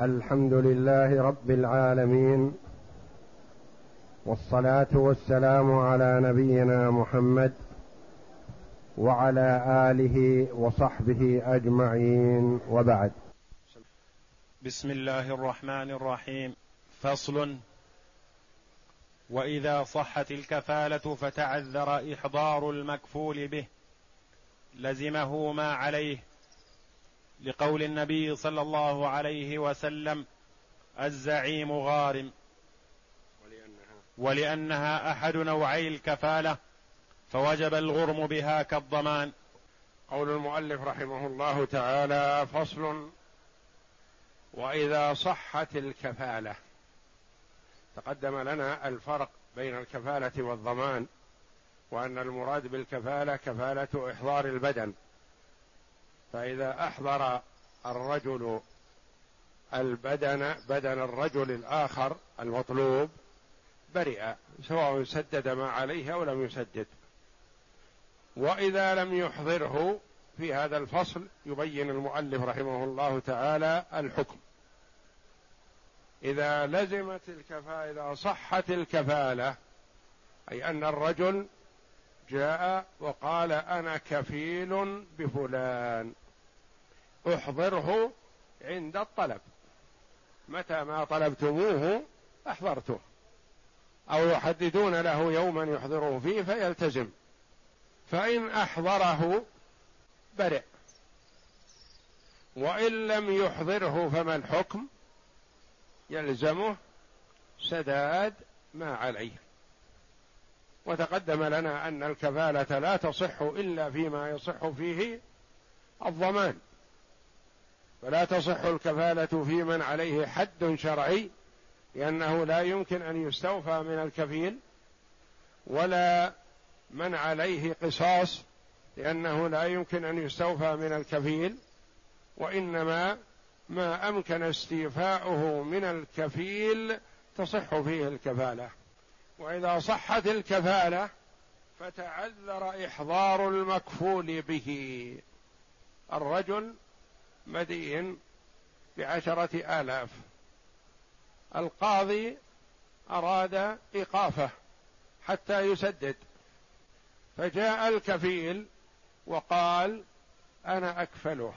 الحمد لله رب العالمين والصلاة والسلام على نبينا محمد وعلى آله وصحبه أجمعين وبعد. بسم الله الرحمن الرحيم. فصل وإذا صحت الكفالة فتعذر إحضار المكفول به لزمه ما عليه لقول النبي صلى الله عليه وسلم الزعيم غارم. ولأنها, ولأنها أحد نوعي الكفالة فوجب الغرم بها كالضمان. قول المؤلف رحمه الله تعالى فصل وإذا صحت الكفالة. تقدم لنا الفرق بين الكفالة والضمان وأن المراد بالكفالة كفالة إحضار البدن. فإذا أحضر الرجل البدن بدن الرجل الآخر المطلوب برئ سواء سدد ما عليه أو لم يسدد. وإذا لم يحضره في هذا الفصل يبين المؤلف رحمه الله تعالى الحكم. إذا لزمت الكفالة إذا صحت الكفالة أي أن الرجل جاء وقال أنا كفيل بفلان. احضره عند الطلب. متى ما طلبتموه أحضرته. أو يحددون له يوما يحضره فيه فيلتزم. فإن أحضره برئ وإن لم يحضره فما الحكم؟ يلزمه سداد ما عليه. وتقدم لنا أن الكفالة لا تصح إلا فيما يصح فيه الضمان. فلا تصح الكفالة في من عليه حد شرعي لأنه لا يمكن أن يستوفى من الكفيل ولا من عليه قصاص لأنه لا يمكن أن يستوفى من الكفيل وإنما ما أمكن استيفاؤه من الكفيل تصح فيه الكفالة. وإذا صحت الكفالة فتعذر إحضار المكفول به. الرجل مدين بعشرة آلاف. القاضي أراد إيقافه حتى يسدد. فجاء الكفيل وقال أنا أكفله.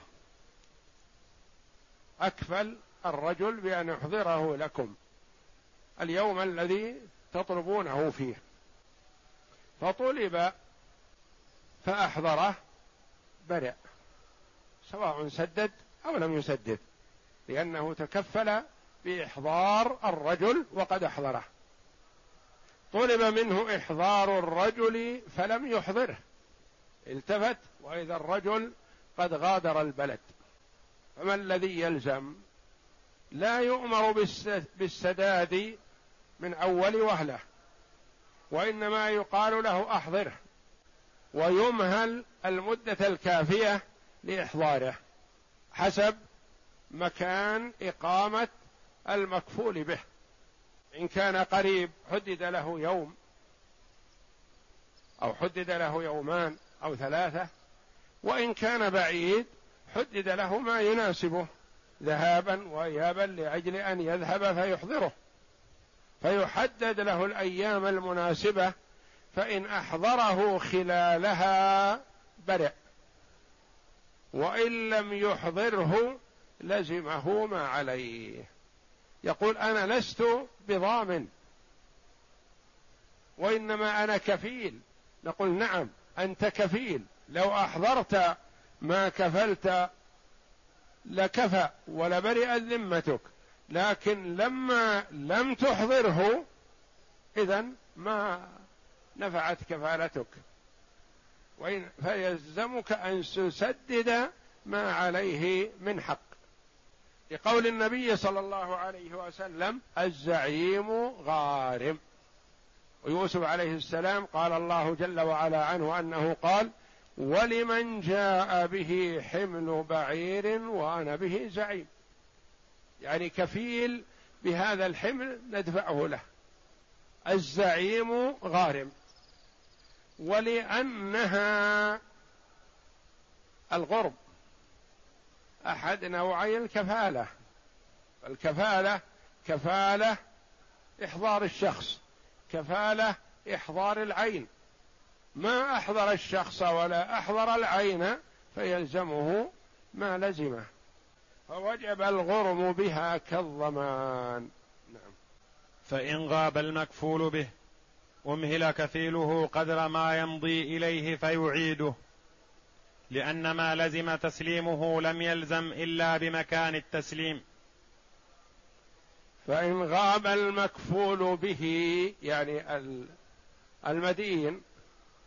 أكفل الرجل بأن يحضره لكم. اليوم الذي تطلبونه فيه. فطلب فأحضره برئ. سواء سدد أو لم يسدد لأنه تكفل بإحضار الرجل وقد أحضره. طلب منه إحضار الرجل فلم يحضره. التفت وإذا الرجل قد غادر البلد. فما الذي يلزم؟ لا يؤمر بالسداد من أول وهلة وإنما يقال له أحضره. ويمهل المدة الكافية لإحضاره حسب مكان إقامة المكفول به. إن كان قريب حدد له يوم أو حدد له يومان أو ثلاثة وإن كان بعيد حدد له ما يناسبه ذهابا وإيابا لأجل أن يذهب فيحضره. فيحدد له الأيام المناسبة فإن أحضره خلالها برئ. وإن لم يحضره لزمه ما عليه. يقول أنا لست بضامن. وإنما أنا كفيل. نقول نعم أنت كفيل. لو أحضرت ما كفلت لكفى ولبرئت ذمتك. لكن لما لم تحضره اذا ما نفعت كفالتك. وإن فيلزمك أن تسدد ما عليه من حق. لقول النبي صلى الله عليه وسلم الزعيم غارم. ويوسف عليه السلام قال الله جل وعلا عنه أنه قال ولمن جاء به حمل بعير وأنا به زعيم. يعني كفيل بهذا الحمل ندفعه له. الزعيم غارم. ولأنها الغرب. أحد نوعي الكفالة. الكفالة كفالة إحضار الشخص. كفالة إحضار العين. ما أحضر الشخص ولا أحضر العين فيلزمه ما لزمه. فوجب الغرم بها كالضمان. نعم. فإن غاب المكفول به أمهل كفيله قدر ما يمضي إليه فيعيده لأن ما لزم تسليمه لم يلزم إلا بمكان التسليم. فإن غاب المكفول به يعني المدين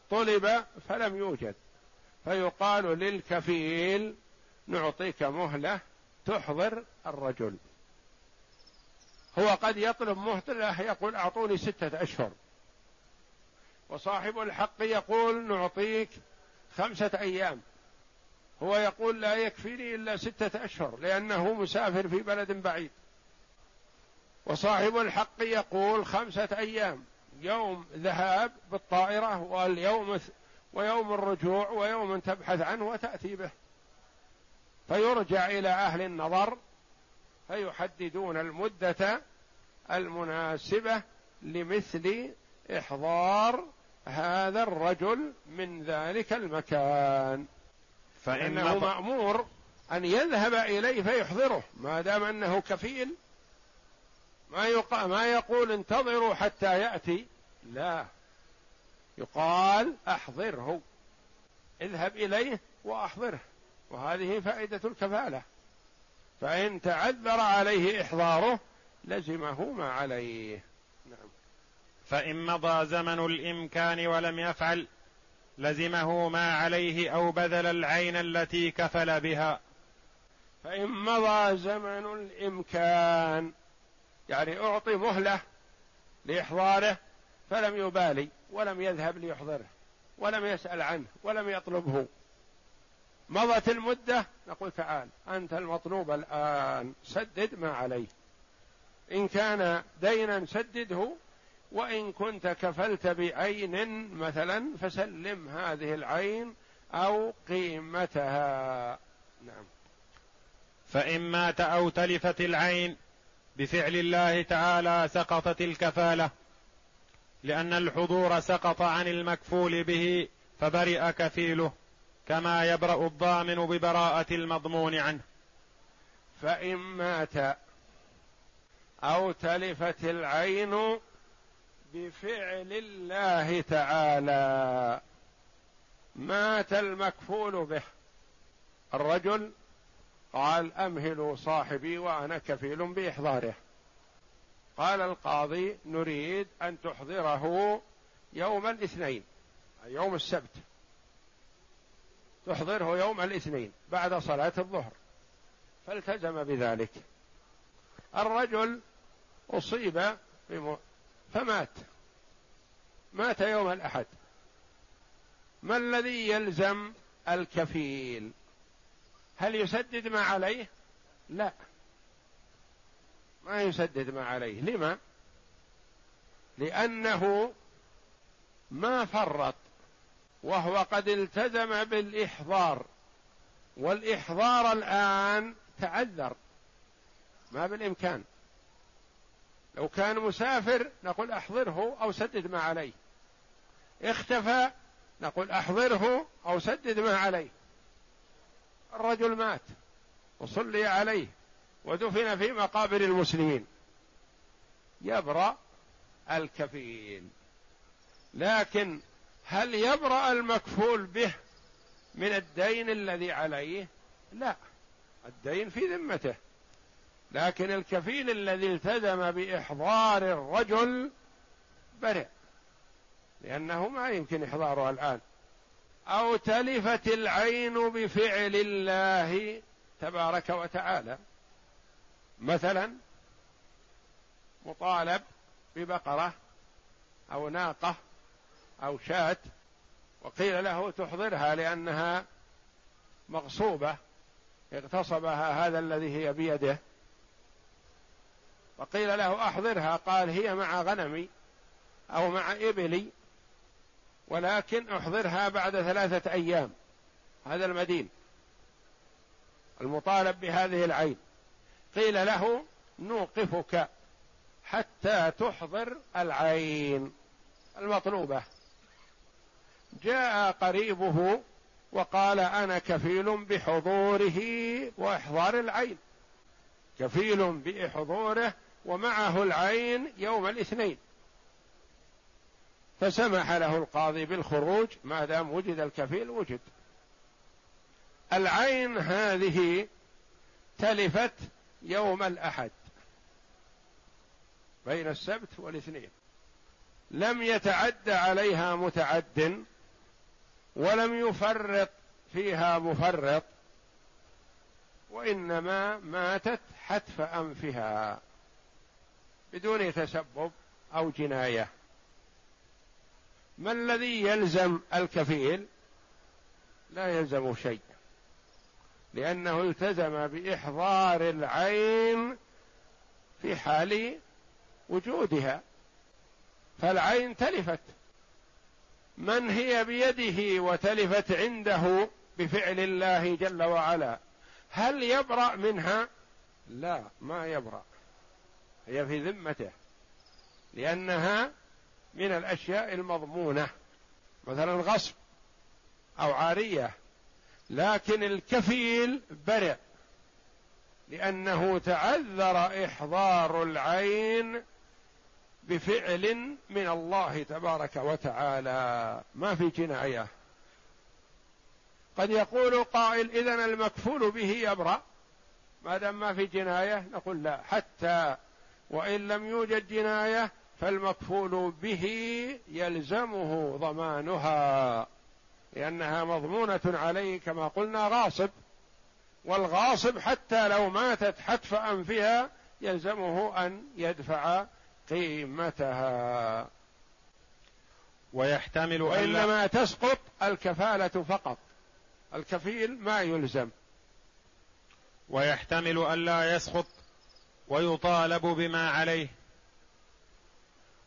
طلب فلم يوجد. فيقال للكفيل نعطيك مهلة تحضر الرجل. هو قد يطلب مهلة يقول أعطوني ستة أشهر. وصاحب الحق يقول نعطيك خمسة أيام. هو يقول لا يكفيني إلا ستة أشهر لأنه مسافر في بلد بعيد. وصاحب الحق يقول خمسة أيام. يوم ذهاب بالطائرة واليوم ويوم الرجوع ويوم تبحث عنه وتأتي به. فيرجع إلى أهل النظر فيحددون المدة المناسبة لمثل إحضار هذا الرجل من ذلك المكان. فإنه مأمور أن يذهب إليه فيحضره. ما دام أنه كفيل ما يقال ما يقول انتظروا حتى يأتي. لا. يقال أحضره. اذهب إليه وأحضره. وهذه فائدة الكفالة. فإن تعذر عليه إحضاره لزمه ما عليه. نعم. فإن مضى زمن الإمكان ولم يفعل لزمه ما عليه أو بذل العين التي كفل بها. فإن مضى زمن الإمكان يعني أعطي مهلة لإحضاره فلم يبالي ولم يذهب ليحضره ولم يسأل عنه ولم يطلبه. مضت المدة نقول تعال أنت المطلوب الآن سدد ما عليه. إن كان دينا سدده وإن كنت كفلت بعين مثلا فسلم هذه العين أو قيمتها. نعم. فإن مات أو تلفت العين بفعل الله تعالى سقطت الكفالة لأن الحضور سقط عن المكفول به فبرئ كفيله كما يبرأ الضامن ببراءة المضمون عنه. فإن مات أو تلفت العين بفعل الله تعالى. مات المكفول به. الرجل قال امهلوا صاحبي وأنا كفيل بإحضاره. قال القاضي نريد أن تحضره يوم الاثنين يوم السبت. تحضره يوم الاثنين بعد صلاة الظهر. فالتزم بذلك. الرجل أصيب فمات. مات يوم الأحد. ما الذي يلزم الكفيل؟ هل يسدد ما عليه؟ لا. ما يسدد ما عليه. لما؟ لأنه ما فرط وهو قد التزم بالإحضار والإحضار الآن تعذر. ما بالإمكان. لو كان مسافر نقول أحضره أو سدد ما عليه. اختفى نقول أحضره أو سدد ما عليه. الرجل مات وصلي عليه ودفن في مقابر المسلمين. يبرأ الكفيل لكن هل يبرأ المكفول به من الدين الذي عليه؟ لا. الدين في ذمته. لكن الكفيل الذي التزم بإحضار الرجل برئ لأنه ما يمكن إحضاره الآن. أو تلفت العين بفعل الله تبارك وتعالى. مثلا مطالب ببقرة أو ناقة أو شاة وقيل له تحضرها لأنها مغصوبة اغتصبها هذا الذي هي بيده. وقيل له أحضرها قال هي مع غنمي أو مع إبلي ولكن أحضرها بعد ثلاثة أيام. هذا المدين المطالب بهذه العين. قيل له نوقفك حتى تحضر العين المطلوبة. جاء قريبه وقال أنا كفيل بحضوره وإحضار العين. كفيل بحضوره ومعه العين يوم الاثنين. فسمح له القاضي بالخروج ما دام وجد الكفيل وجد. العين هذه تلفت يوم الأحد بين السبت والاثنين. لم يتعد عليها متعد ولم يفرط فيها مفرط وإنما ماتت حتف أنفها. بدون تسبب أو جناية. ما الذي يلزم الكفيل؟ لا يلزم شيء لأنه التزم بإحضار العين في حال وجودها فالعين تلفت. من هي بيده وتلفت عنده بفعل الله جل وعلا؟ هل يبرأ منها؟ لا ما يبرأ. هي في ذمته لأنها من الأشياء المضمونة مثلا غصب أو عارية لكن الكفيل برئ لأنه تعذر إحضار العين بفعل من الله تبارك وتعالى. ما في جناية. قد يقول قائل اذا المكفول به يبرا ما دام ما في جناية نقول لا حتى وإن لم يوجد جناية فالمكفول به يلزمه ضمانها لأنها مضمونة عليه كما قلنا غاصب والغاصب حتى لو ماتت حتف أنفها يلزمه أن يدفع قيمتها. ويحتمل وإنما تسقط الكفالة فقط الكفيل ما يلزم. ويحتمل ألا يسقط ويطالب بما عليه.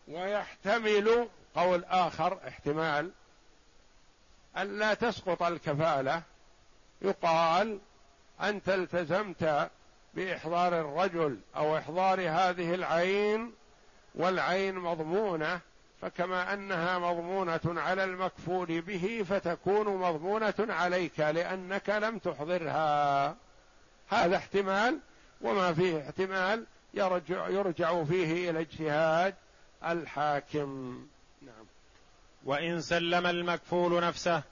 ويحتمل قول آخر احتمال ألا تسقط الكفالة. يقال أنت التزمت بإحضار الرجل أو إحضار هذه العين والعين مضمونة فكما أنها مضمونة على المكفول به فتكون مضمونة عليك لأنك لم تحضرها. هذا احتمال. وما فيه احتمال يرجع يرجع فيه إلى اجتهاد الحاكم. نعم. وإن سلم المكفول نفسه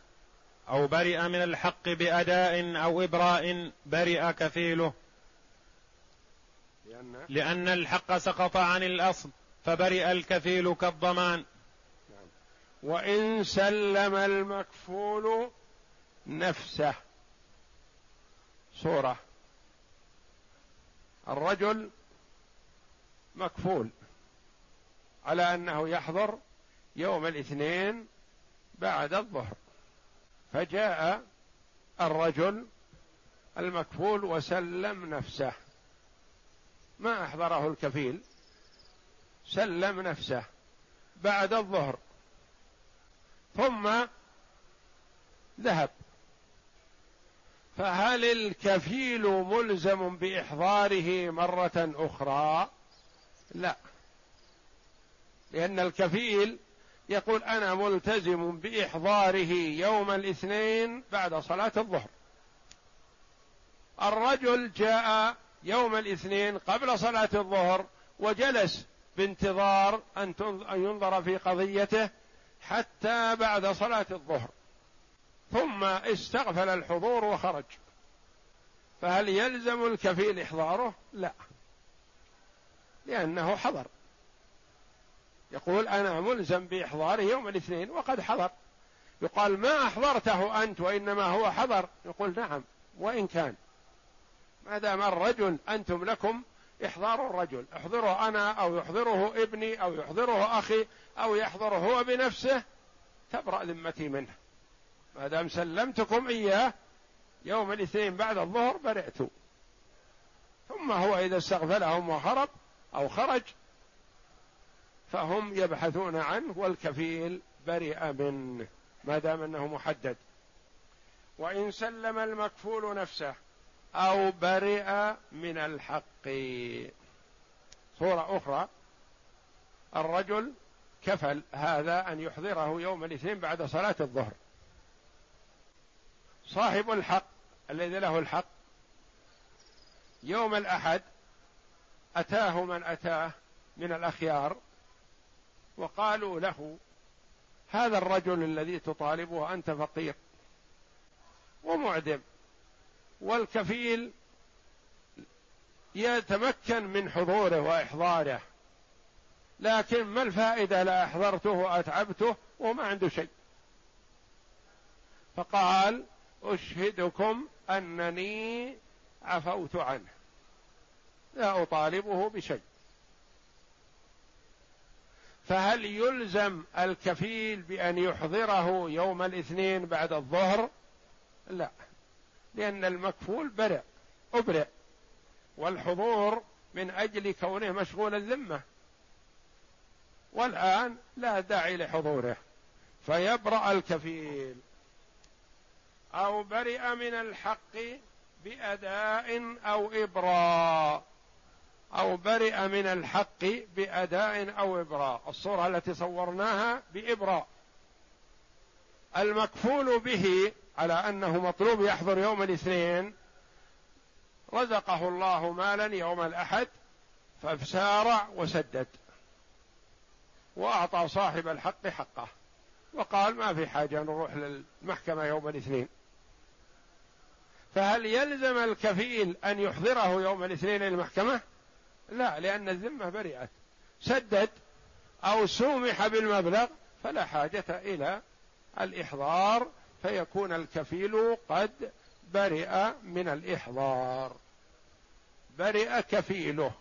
أو برئ من الحق بأداء أو إبراء برئ كفيله. لأن, لأن الحق سقط عن الأصل فبرئ الكفيل كالضمان. نعم. وإن سلم المكفول نفسه. صورة الرجل مكفول على أنه يحضر يوم الاثنين بعد الظهر. فجاء الرجل المكفول وسلم نفسه. ما أحضره الكفيل. سلم نفسه بعد الظهر. ثم ذهب. فهل الكفيل ملزم بإحضاره مرة أخرى؟ لا. لأن الكفيل يقول أنا ملتزم بإحضاره يوم الاثنين بعد صلاة الظهر. الرجل جاء يوم الاثنين قبل صلاة الظهر وجلس بانتظار أن ينظر في قضيته حتى بعد صلاة الظهر. ثم استغفل الحضور وخرج. فهل يلزم الكفيل إحضاره؟ لا. لأنه حضر. يقول أنا ملزم بإحضاره يوم الاثنين وقد حضر. يقال ما أحضرته أنت وإنما هو حضر. يقول نعم وإن كان. ما دام الرجل أنتم لكم إحضار الرجل. احضره أنا أو يحضره ابني أو يحضره أخي أو يحضره هو بنفسه تبرأ ذمتي منه. ما دام سلمتكم إياه يوم الاثنين بعد الظهر برئت ثم هو إذا استغفلهم وهرب أو خرج فهم يبحثون عنه والكفيل برئ منه ما دام أنه محدد. وإن سلم المكفول نفسه أو برئ من الحق. صورة أخرى الرجل كفل هذا أن يحضره يوم الاثنين بعد صلاة الظهر. صاحب الحق الذي له الحق. يوم الأحد أتاه من أتاه من الأخيار وقالوا له هذا الرجل الذي تطالبه أنت فقير ومعدم والكفيل يتمكن من حضوره وإحضاره لكن ما الفائدة؟ لا أحضرته وأتعبته وما عنده شيء. فقال أشهدكم أنني عفوت عنه. لا أطالبه بشيء. فهل يلزم الكفيل بأن يحضره يوم الاثنين بعد الظهر؟ لا. لأن المكفول برئ أبرئ. والحضور من أجل كونه مشغول الذمة. والآن لا داعي لحضوره. فيبرأ الكفيل. أو برئ من الحق بأداء أو إبراء. أو برئ من الحق بأداء أو إبراء. الصورة التي صورناها بإبراء. المكفول به على أنه مطلوب يحضر يوم الاثنين. رزقه الله مالا يوم الأحد فسارع وسدد. وأعطى صاحب الحق حقه. وقال ما في حاجة نروح للمحكمة يوم الاثنين. فهل يلزم الكفيل أن يحضره يوم الاثنين للمحكمة؟ لا لأن الذمة برئت. سدد أو سومح بالمبلغ فلا حاجة إلى الإحضار فيكون الكفيل قد برئ من الإحضار. برئ كفيله.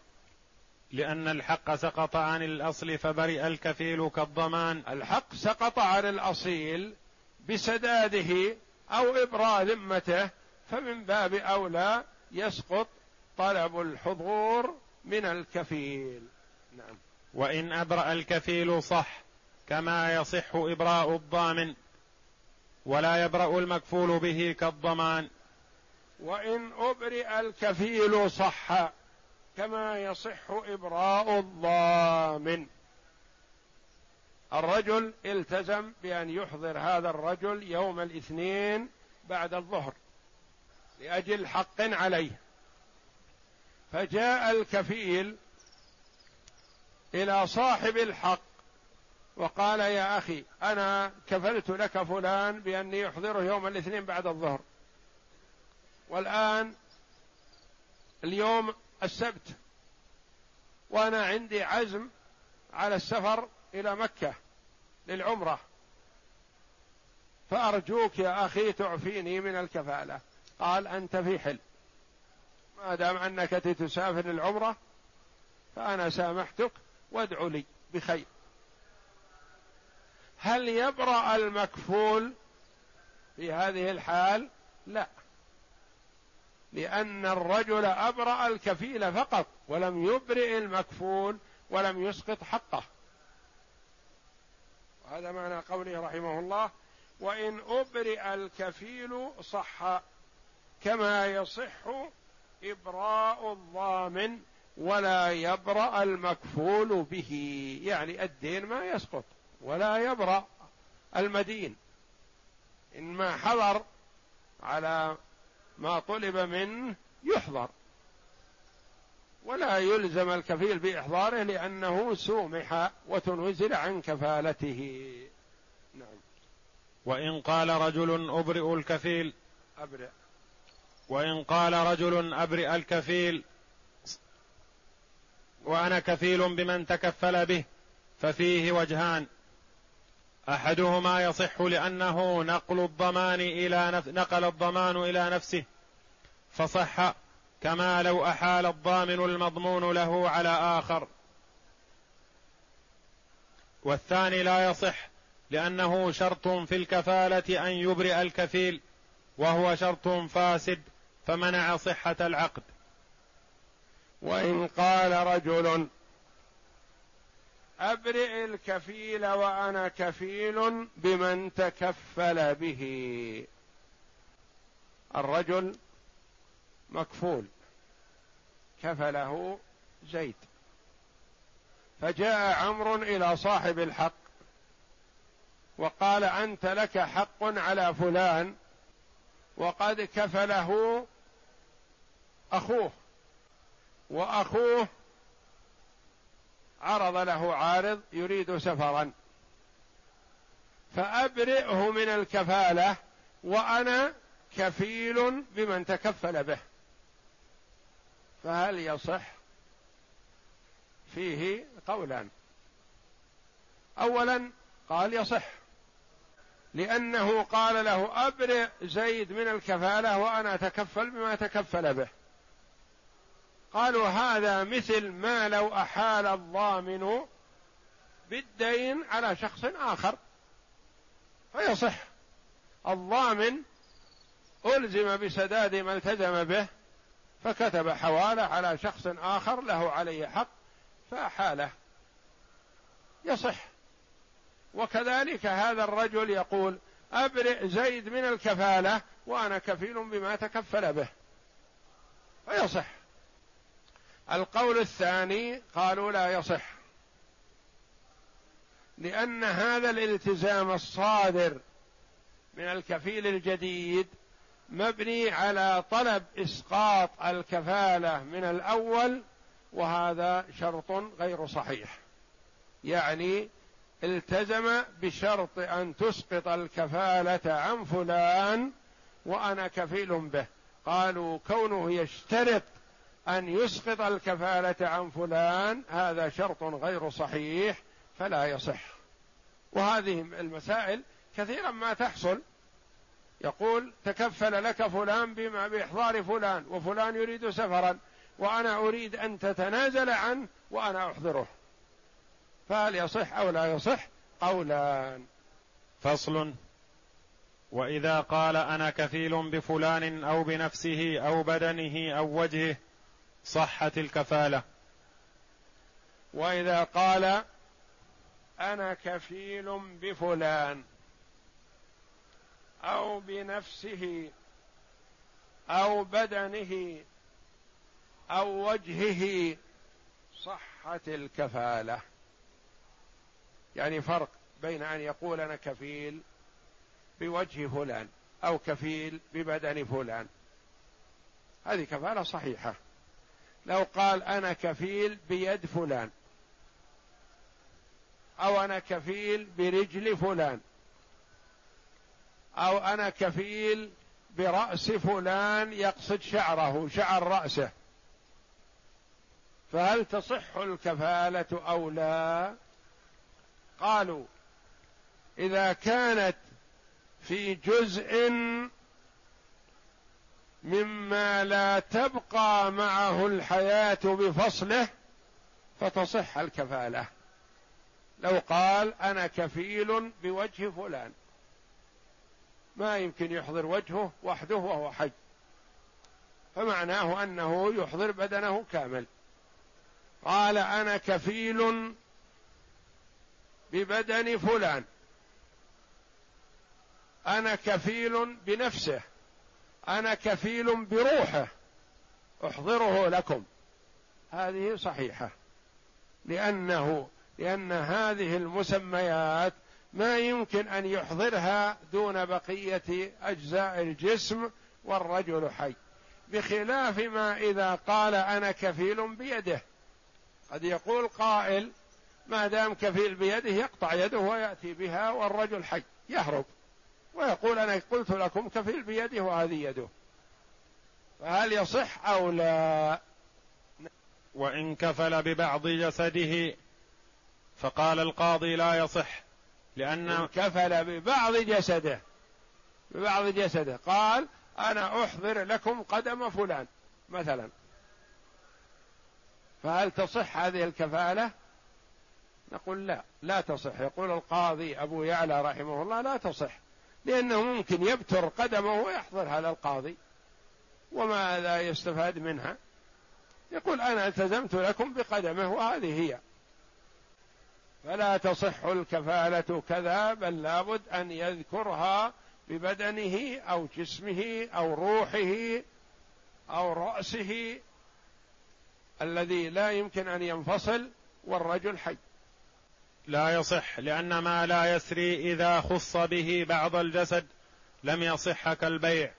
لأن الحق سقط عن الأصل فبرئ الكفيل كالضمان. الحق سقط عن الأصيل بسداده أو إبراء ذمته فمن باب أولى يسقط طلب الحضور من الكفيل. نعم. وإن أبرأ الكفيل صح كما يصح إبراء الضامن ولا يبرأ المكفول به كالضمان. وإن أبرئ الكفيل صح كما يصح إبراء الضامن. الرجل التزم بأن يحضر هذا الرجل يوم الاثنين بعد الظهر. لأجل حق عليه. فجاء الكفيل إلى صاحب الحق وقال يا أخي أنا كفلت لك فلان بأني يحضره يوم الاثنين بعد الظهر. والآن اليوم السبت وأنا عندي عزم على السفر إلى مكة للعمرة. فأرجوك يا أخي تعفيني من الكفالة. قال أنت في حل. ما دام أنك تسافر للعمرة فأنا سامحتك وادعو لي بخير. هل يبرأ المكفول في هذه الحال؟ لا. لأن الرجل أبرأ الكفيل فقط ولم يبرئ المكفول ولم يسقط حقه. وهذا معنى قوله رحمه الله وإن أبرئ الكفيل صح كما يصح إبراء الضامن ولا يبرأ المكفول به. يعني الدين ما يسقط ولا يبرأ المدين. إن ما حضر على ما طلب منه يحضر. ولا يلزم الكفيل بإحضاره لأنه سومح وتنزل عن كفالته. نعم. وإن قال رجل أبرئ الكفيل أبرئ. وإن قال رجل أبرئ الكفيل وأنا كفيل بمن تكفل به ففيه وجهان. أحدهما يصح لأنه نقل الضمان إلى نف... نقل الضمان إلى نفسه فصح كما لو أحال الضامن المضمون له على آخر. والثاني لا يصح لأنه شرط في الكفالة أن يبرئ الكفيل وهو شرط فاسد فمنع صحة العقد. وإن قال رجل أبرئ الكفيل وأنا كفيل بمن تكفل به. الرجل مكفول كفله زيد فجاء عمرو إلى صاحب الحق وقال أنت لك حق على فلان وقد كفله أخوه وأخوه عرض له عارض يريد سفرا. فأبرئه من الكفالة وأنا كفيل بمن تكفل به. فهل يصح فيه قولان؟ اولا قال يصح. لأنه قال له أبرئ زيد من الكفالة وأنا أتكفل بما تكفل به. قالوا هذا مثل ما لو أحال الضامن بالدين على شخص آخر. فيصح. الضامن ألزم بسداد ما التزم به فكتب حواله على شخص آخر له عليه حق فأحاله. يصح. وكذلك هذا الرجل يقول أبرئ زيد من الكفالة وأنا كفيل بما تكفل به. فيصح. القول الثاني قالوا لا يصح. لأن هذا الالتزام الصادر من الكفيل الجديد مبني على طلب إسقاط الكفالة من الأول وهذا شرط غير صحيح. يعني التزم بشرط أن تسقط الكفالة عن فلان وأنا كفيل به. قالوا كونه يشترط أن يسقط الكفالة عن فلان هذا شرط غير صحيح فلا يصح. وهذه المسائل كثيرا ما تحصل. يقول تكفل لك فلان بما بإحضار فلان وفلان يريد سفرا وأنا أريد أن تتنازل عنه وأنا أحضره. فهل يصح أو لا يصح؟ قولان. فصل. وإذا قال أنا كفيل بفلان أو بنفسه أو بدنه أو وجهه صحت الكفالة. وإذا قال أنا كفيل بفلان أو بنفسه أو بدنه أو وجهه صحت الكفالة. يعني فرق بين أن يقول أنا كفيل بوجه فلان أو كفيل ببدن فلان. هذه كفالة صحيحة. لو قال أنا كفيل بيد فلان أو أنا كفيل برجل فلان أو أنا كفيل برأس فلان يقصد شعره شعر رأسه. فهل تصح الكفالة أو لا؟ قالوا إذا كانت في جزء مما لا تبقى معه الحياة بفصله فتصح الكفالة. لو قال أنا كفيل بوجه فلان ما يمكن يحضر وجهه وحده وهو حي. فمعناه أنه يحضر بدنه كامل. قال أنا كفيل ببدن فلان. أنا كفيل بنفسه. أنا كفيل بروحه. أحضره لكم. هذه صحيحة. لأنه لأن هذه المسميات ما يمكن أن يحضرها دون بقية أجزاء الجسم والرجل حي. بخلاف ما إذا قال أنا كفيل بيده. قد يقول قائل ما دام كفيل بيده يقطع يده ويأتي بها والرجل حي يهرب. ويقول أنا قلت لكم كفيل بيده وهذه يده. فهل يصح أو لا؟ وإن كفل ببعض جسده فقال القاضي لا يصح لأن كفل ببعض جسده ببعض جسده قال أنا أحضر لكم قدم فلان مثلا. فهل تصح هذه الكفالة؟ نقول لا لا تصح. يقول القاضي أبو يعلى رحمه الله لا تصح لأنه ممكن يبتر قدمه ويحضرها للقاضي وماذا يستفاد منها؟ يقول أنا التزمت لكم بقدمه وهذه هي. فلا تصح الكفالة كذا بل لابد أن يذكرها ببدنه أو جسمه أو روحه أو رأسه الذي لا يمكن أن ينفصل والرجل حي. لا يصح لأن ما لا يسري إذا خص به بعض الجسد لم يصح كالبيع.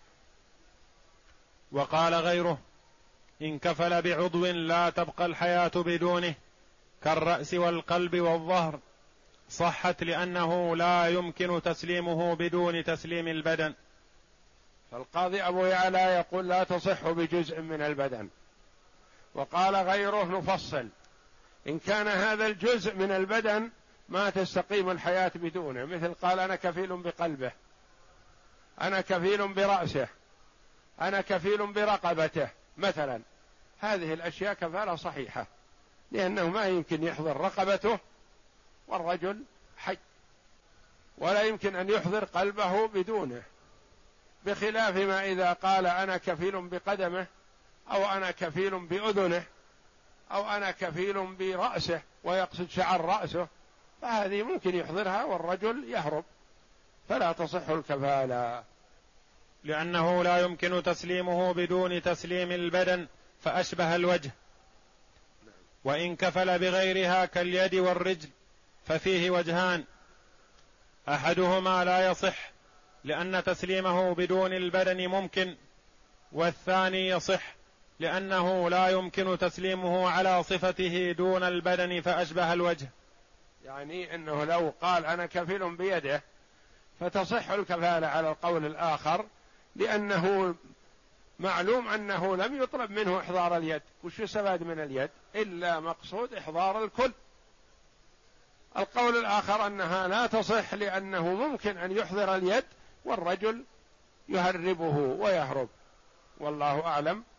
وقال غيره إن كفل بعضو لا تبقى الحياة بدونه كالرأس والقلب والظهر. صحت لأنه لا يمكن تسليمه بدون تسليم البدن. فالقاضي أبو يعلى يقول لا تصح بجزء من البدن. وقال غيره نفصل. إن كان هذا الجزء من البدن ما تستقيم الحياة بدونه مثل قال أنا كفيل بقلبه أنا كفيل برأسه أنا كفيل برقبته مثلا. هذه الأشياء كفالة صحيحة لأنه ما يمكن يحضر رقبته والرجل حي ولا يمكن أن يحضر قلبه بدونه. بخلاف ما إذا قال أنا كفيل بقدمه أو أنا كفيل بأذنه أو أنا كفيل برأسه ويقصد شعر رأسه فهذه ممكن يحضرها والرجل يهرب. فلا تصح الكفالة. لأنه لا يمكن تسليمه بدون تسليم البدن فأشبه الوجه. وإن كفل بغيرها كاليد والرجل ففيه وجهان. أحدهما لا يصح لأن تسليمه بدون البدن ممكن والثاني يصح. لأنه لا يمكن تسليمه على صفته دون البدن فأشبه الوجه. يعني أنه لو قال أنا كفيل بيده فتصح الكفالة على القول الآخر لأنه معلوم أنه لم يطلب منه إحضار اليد. وش يستفاد من اليد؟ إلا مقصود إحضار الكل. القول الآخر أنها لا تصح لأنه ممكن أن يحضر اليد والرجل يهربه ويهرب. والله أعلم.